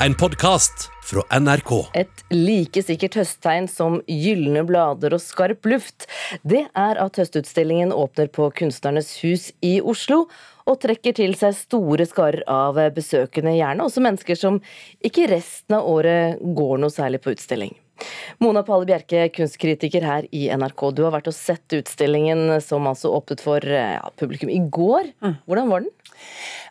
en podkast fra NRK. Et like sikkert høsttegn som gylne blader og skarp luft, det er at høstutstillingen åpner på Kunstnernes hus i Oslo, og trekker til seg store skarer av besøkende, gjerne også mennesker som ikke resten av året går noe særlig på utstilling. Mona Palle Bjerke, kunstkritiker her i NRK. Du har vært og sett utstillingen som altså åpnet for ja, publikum i går. Hvordan var den?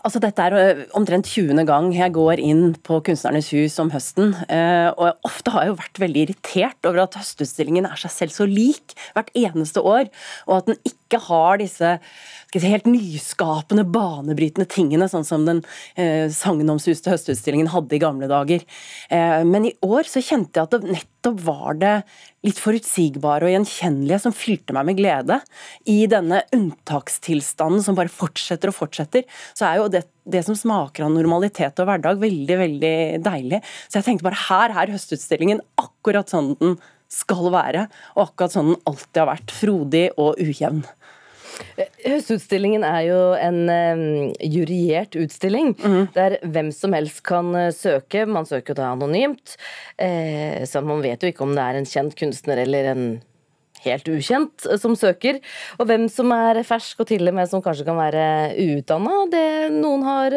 Altså, dette er omtrent 20. gang jeg går inn på Kunstnernes hus om høsten. Og ofte har jeg jo vært veldig irritert over at høstutstillingen er seg selv så lik hvert eneste år. Og at den ikke har disse si, helt nyskapende, banebrytende tingene, sånn som den eh, sagnomsuste høstutstillingen hadde i gamle dager. Eh, men i år så kjente jeg at det nettopp var det litt forutsigbare og gjenkjennelige som fylte meg med glede. I denne unntakstilstanden som bare fortsetter og fortsetter, så er jo det, det som smaker av normalitet og hverdag, veldig, veldig deilig. Så jeg tenkte bare her er høstutstillingen akkurat sånn den skal være, og akkurat sånn den alltid har vært. Frodig og ujevn. Høstutstillingen er jo en juryert utstilling, mm. der hvem som helst kan uh, søke. Man søker da anonymt, eh, så man vet jo ikke om det er en kjent kunstner eller en helt ukjent som søker. Og hvem som er fersk, og til og med som kanskje kan være uutdanna. Noen har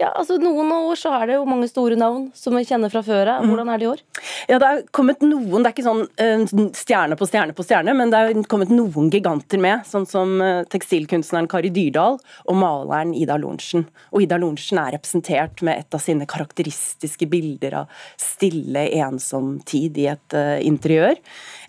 Ja, altså noen år så er det jo mange store navn som vi kjenner fra før av. Hvordan er det i år? Ja, det er kommet noen, det er ikke sånn stjerne på stjerne på stjerne, men det er kommet noen giganter med. Sånn som tekstilkunstneren Kari Dyrdal og maleren Ida Lorentzen. Og Ida Lorentzen er representert med et av sine karakteristiske bilder av stille, ensom tid i et interiør.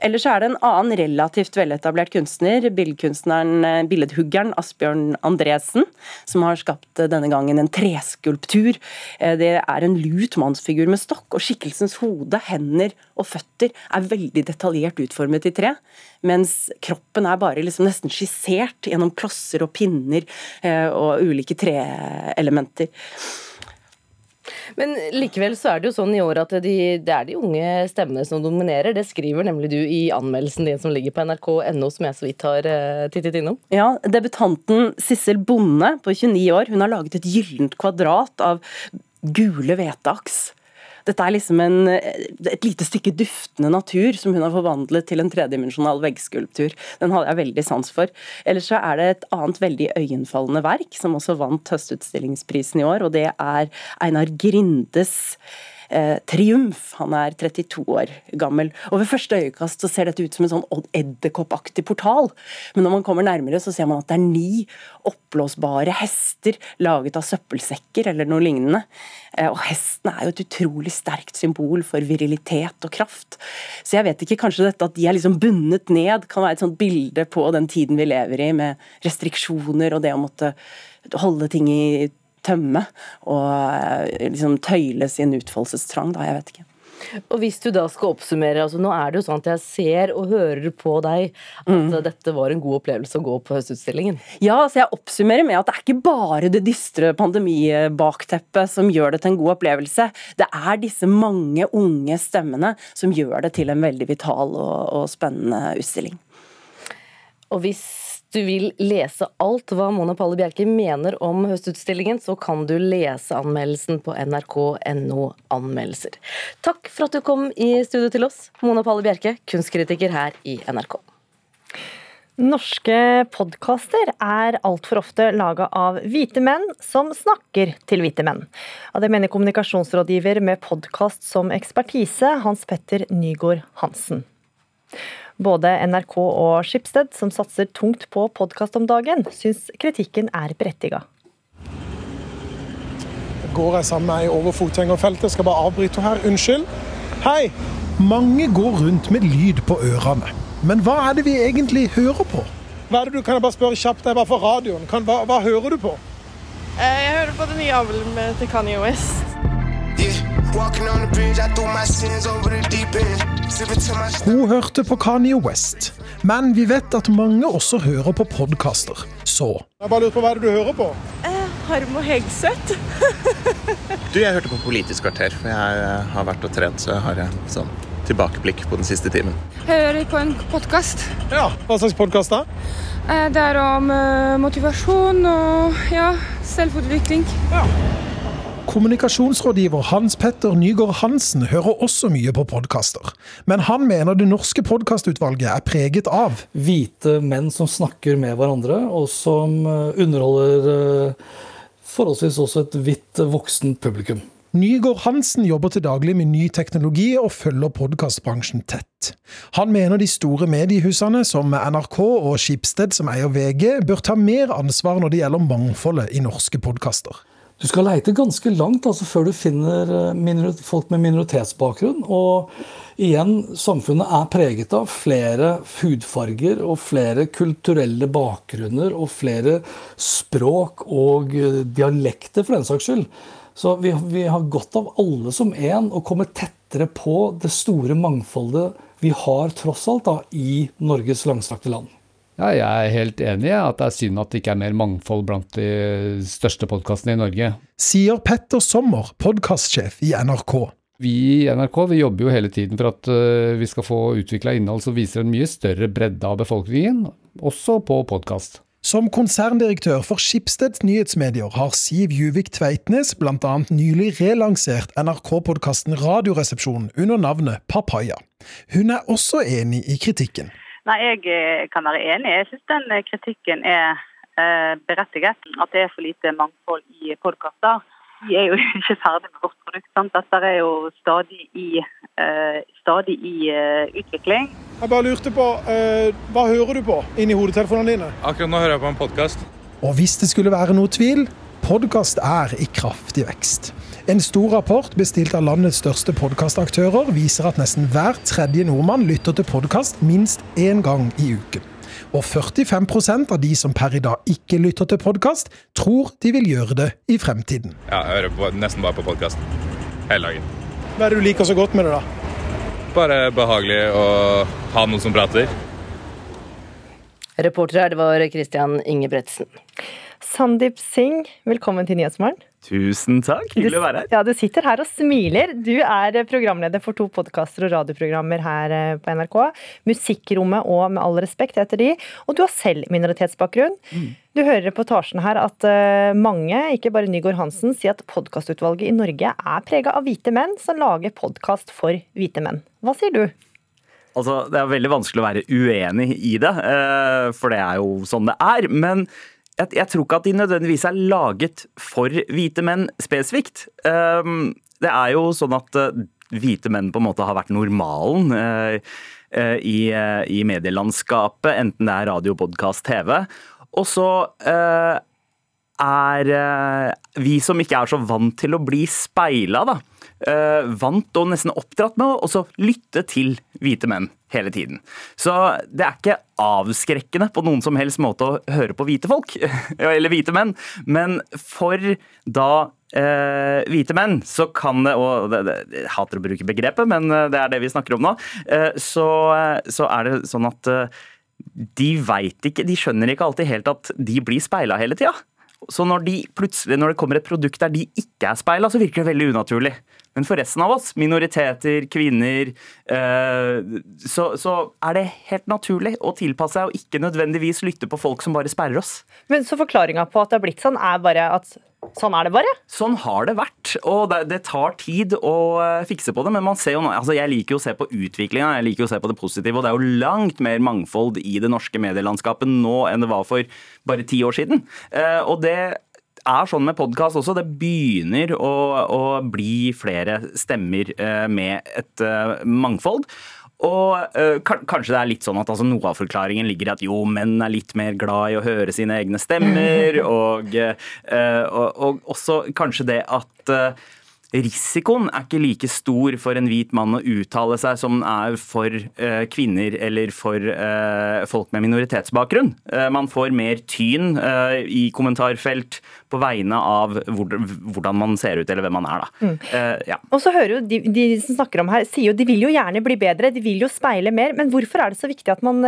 Ellers er det en annen relativt veletablert kunstner, billedkunstneren, billedhuggeren Asbjørn Andresen, som har skapt denne gangen en treskulptur. Det er en lut mannsfigur med stokk, og skikkelsens hode, hender og føtter er veldig detaljert utformet i tre, mens kroppen er bare liksom nesten skissert gjennom klosser og pinner og ulike treelementer. Men likevel så er det jo sånn i år at de, det er de unge stemmene som dominerer. Det skriver nemlig du i anmeldelsen din som ligger på nrk.no, som jeg så vidt har uh, tittet innom. Ja, debutanten Sissel Bonde på 29 år, hun har laget et gyllent kvadrat av gule hveteaks. Dette er liksom en, et lite stykke duftende natur som hun har forvandlet til en tredimensjonal veggskulptur. Den hadde jeg veldig sans for. Ellers så er det et annet veldig øyenfallende verk, som også vant Høstutstillingsprisen i år, og det er Einar Grindes eh, triumf. Han er 32 år gammel. Og Ved første øyekast så ser dette ut som en sånn edderkoppaktig portal, men når man kommer nærmere så ser man at det er ni oppblåsbare hester laget av søppelsekker eller noe lignende. Eh, og Hesten er jo et utrolig sterkt symbol for virilitet og kraft. Så jeg vet ikke, kanskje dette at de er liksom bundet ned kan være et sånt bilde på den tiden vi lever i, med restriksjoner og det å måtte holde ting i tømme og liksom tøyle sin utfoldelsestrang, da. Jeg vet ikke. Og hvis du da skal oppsummere, altså nå er det jo sånn at jeg ser og hører på deg at mm. dette var en god opplevelse å gå på Høstutstillingen? Ja, så jeg oppsummerer med at det er ikke bare det dystre pandemibakteppet som gjør det til en god opplevelse. Det er disse mange unge stemmene som gjør det til en veldig vital og, og spennende utstilling. Og hvis du vil lese alt hva Mona Palle Bjerke mener om Høstutstillingen, så kan du lese anmeldelsen på nrk.no anmeldelser. Takk for at du kom i studio til oss, Mona Palle Bjerke, kunstkritiker her i NRK. Norske podkaster er altfor ofte laga av hvite menn som snakker til hvite menn. Det mener kommunikasjonsrådgiver med podkast som ekspertise, Hans Petter Nygaard Hansen. Både NRK og Skipsted, som satser tungt på podkast om dagen, syns kritikken er berettiga. Går jeg sammen med ei over fotgjengerfeltet? Skal bare avbryte her. Unnskyld. Hei! Mange går rundt med lyd på ørene. Men hva er det vi egentlig hører på? Hva er det du, Kan jeg bare spørre kjapt, det er bare for radioen. Kan, hva, hva, hører du på? Eh, jeg hører på det nye albumet til Kanye West. Hun hørte på Kanye West, men vi vet at mange også hører på podkaster, så Jeg bare lurer på hva er det du hører på? Eh, Harmo Hegseth. du, jeg hørte på Politisk kvarter, for jeg eh, har vært og trent, så jeg har en sånn tilbakeblikk på den siste timen. Hører på en podkast. Ja, Hva slags podkast da? Eh, det er om motivasjon og ja, selvutvikling. Ja. Kommunikasjonsrådgiver Hans Petter Nygaard Hansen hører også mye på podkaster. Men han mener det norske podkastutvalget er preget av Hvite menn som snakker med hverandre, og som eh, underholder eh, forholdsvis også et hvitt voksen publikum. Nygaard Hansen jobber til daglig med ny teknologi og følger podkastbransjen tett. Han mener de store mediehusene som NRK og Skipsted, som eier VG, bør ta mer ansvar når det gjelder mangfoldet i norske podkaster. Du skal leite ganske langt altså, før du finner eh, folk med minoritetsbakgrunn. Og igjen, samfunnet er preget av flere hudfarger og flere kulturelle bakgrunner og flere språk og eh, dialekter, for den saks skyld. Så vi, vi har godt av alle som én å komme tettere på det store mangfoldet vi har tross alt da, i Norges langstrakte land. Ja, jeg er helt enig i at det er synd at det ikke er mer mangfold blant de største podkastene i Norge. Sier Petter Sommer, podkastsjef i NRK. Vi i NRK vi jobber jo hele tiden for at uh, vi skal få utvikla innhold som viser en mye større bredde av befolkningen, også på podkast. Som konserndirektør for Skipsteds nyhetsmedier har Siv Juvik Tveitnes bl.a. nylig relansert NRK-podkasten Radioresepsjonen under navnet Papaya. Hun er også enig i kritikken. Nei, Jeg eh, kan være enig. Jeg syns den eh, kritikken er eh, berettiget. At det er for lite mangfold i podkaster. Vi er jo ikke ferdig med vårt produkt. sant? Dette er jo stadig i, uh, stadig i uh, utvikling. Jeg bare lurte på, uh, Hva hører du på inni hodetelefonene dine? Akkurat nå hører jeg på en podkast. Og hvis det skulle være noe tvil, podkast er i kraftig vekst. En stor rapport bestilt av landets største podkastaktører viser at nesten hver tredje nordmann lytter til podkast minst én gang i uken. Og 45% av de som per i dag ikke lytter til podkast, tror de vil gjøre det i fremtiden. Ja, jeg hører på, nesten bare på podkast hele dagen. Hva er det du liker så godt med det, da? Bare behagelig å ha noen som prater. Reporter her, det var Christian Ingebretsen. Sandeep Singh, velkommen til Nyhetsmorgen. Tusen takk, hyggelig å være her. Ja, Du sitter her og smiler. Du er programleder for to podkaster og radioprogrammer her eh, på NRK. Musikkrommet og Med all respekt heter de. Og du har selv minoritetsbakgrunn. Mm. Du hører i reportasjen her at eh, mange, ikke bare Nygaard Hansen, sier at podkastutvalget i Norge er prega av hvite menn som lager podkast for hvite menn. Hva sier du? Altså, Det er veldig vanskelig å være uenig i det, eh, for det er jo sånn det er. Men jeg, jeg, tror ikke at de nødvendigvis er laget for hvite menn spesifikt. Um, det er jo sånn at uh, hvite menn på en måte har vært normalen uh, uh, i, i, medielandskapet, enten det er radio, podkast, TV. Og så er vi som ikke er så vant til å bli speila, da vant og nesten oppdratt med å lytte til hvite menn hele tiden. Så det er ikke avskrekkende på noen som helst måte å høre på hvite folk, eller hvite menn, men for da eh, hvite menn, så kan det Og det, det, jeg hater å bruke begrepet, men eh, det er det vi snakker om nå. Eh, så, så, er det sånn at de veit ikke, de skjønner ikke alltid helt at de blir speila hele tida. Så når, de når det kommer et produkt der de ikke er speila, så virker det veldig unaturlig. Men for resten av oss, minoriteter, kvinner, eh, så, så, er det helt naturlig å tilpasse seg og ikke nødvendigvis lytte på folk som bare sperrer oss. Men Så forklaringa på at det har blitt sånn, er bare at Sånn er det bare? Sånn har det vært. Og det, det, tar tid å eh, fikse på det. Men man ser jo, altså jeg liker jo å se på utviklinga, jeg liker jo å se på det positive. Og det er jo langt mer mangfold i det norske medielandskapet nå enn det var for bare ti år siden. Eh, og det er sånn med podkast også. Det begynner å, å, bli flere stemmer eh, med et mangfold. Og øh, kanskje det er litt sånn at altså, noe av forklaringen ligger i at jo, menn er litt mer glad i å høre sine egne stemmer, og, øh, og, og også kanskje det at øh, risikoen er ikke like stor for en hvit mann å uttale seg som den er for uh, kvinner eller for uh, folk med minoritetsbakgrunn. Uh, man får mer tyn i kommentarfelt på vegne av hvor, hvordan man ser ut eller hvem man er. Da. Mm. Ja. Og så hører jo de, de, som snakker om her, sier jo de vil jo gjerne bli bedre, de vil jo speile mer. Men hvorfor er det så viktig at man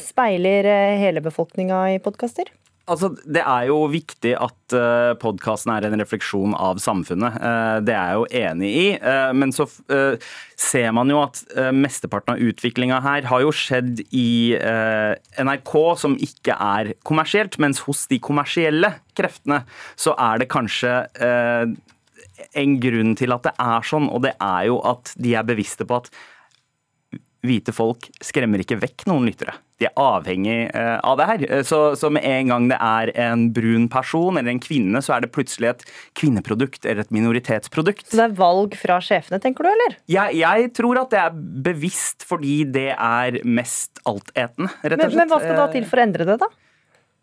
speiler hele befolkninga i podkaster? Altså, det er jo viktig at uh, podkasten er en refleksjon av samfunnet. Uh, det er jeg jo enig i. Uh, men så ser man jo at mesteparten av utviklinga her har jo skjedd i NRK, som ikke er kommersielt. Mens hos de kommersielle kreftene så er det kanskje en grunn til at det er sånn, og det er jo at de er bevisste på at hvite folk skremmer ikke vekk noen lyttere. De er avhengig eh, av det her. Eh, så, så, med en gang det er en brun person eller en kvinne, så er det plutselig et kvinneprodukt eller et minoritetsprodukt. Så det er valg fra sjefene, tenker du, eller? Jeg, jeg tror at det er bevisst fordi det er mest altetende, rett og slett. Men, men hva skal da til for å endre det, da?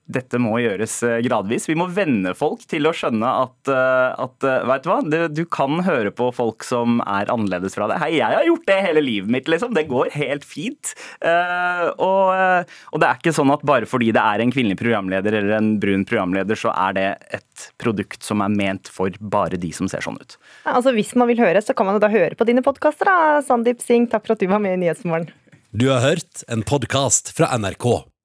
Dette må gjøres eh, gradvis. Vi må venne folk til å skjønne at, eh, at eh, vet du hva, du kan høre på folk som er annerledes fra deg. Hei, jeg har gjort det hele livet mitt, liksom. Det går helt fint. Og, og, det er ikke sånn at bare fordi det er en kvinnelig programleder eller en brun programleder, så er det et produkt som er ment for bare de som ser sånn ut. Ja, altså Hvis man vil høre, så kan man jo da høre på dine podkaster, da. Sandeep Singh, takk for at du var med i Nyhetsmorgen. Du har hørt en podkast fra NRK.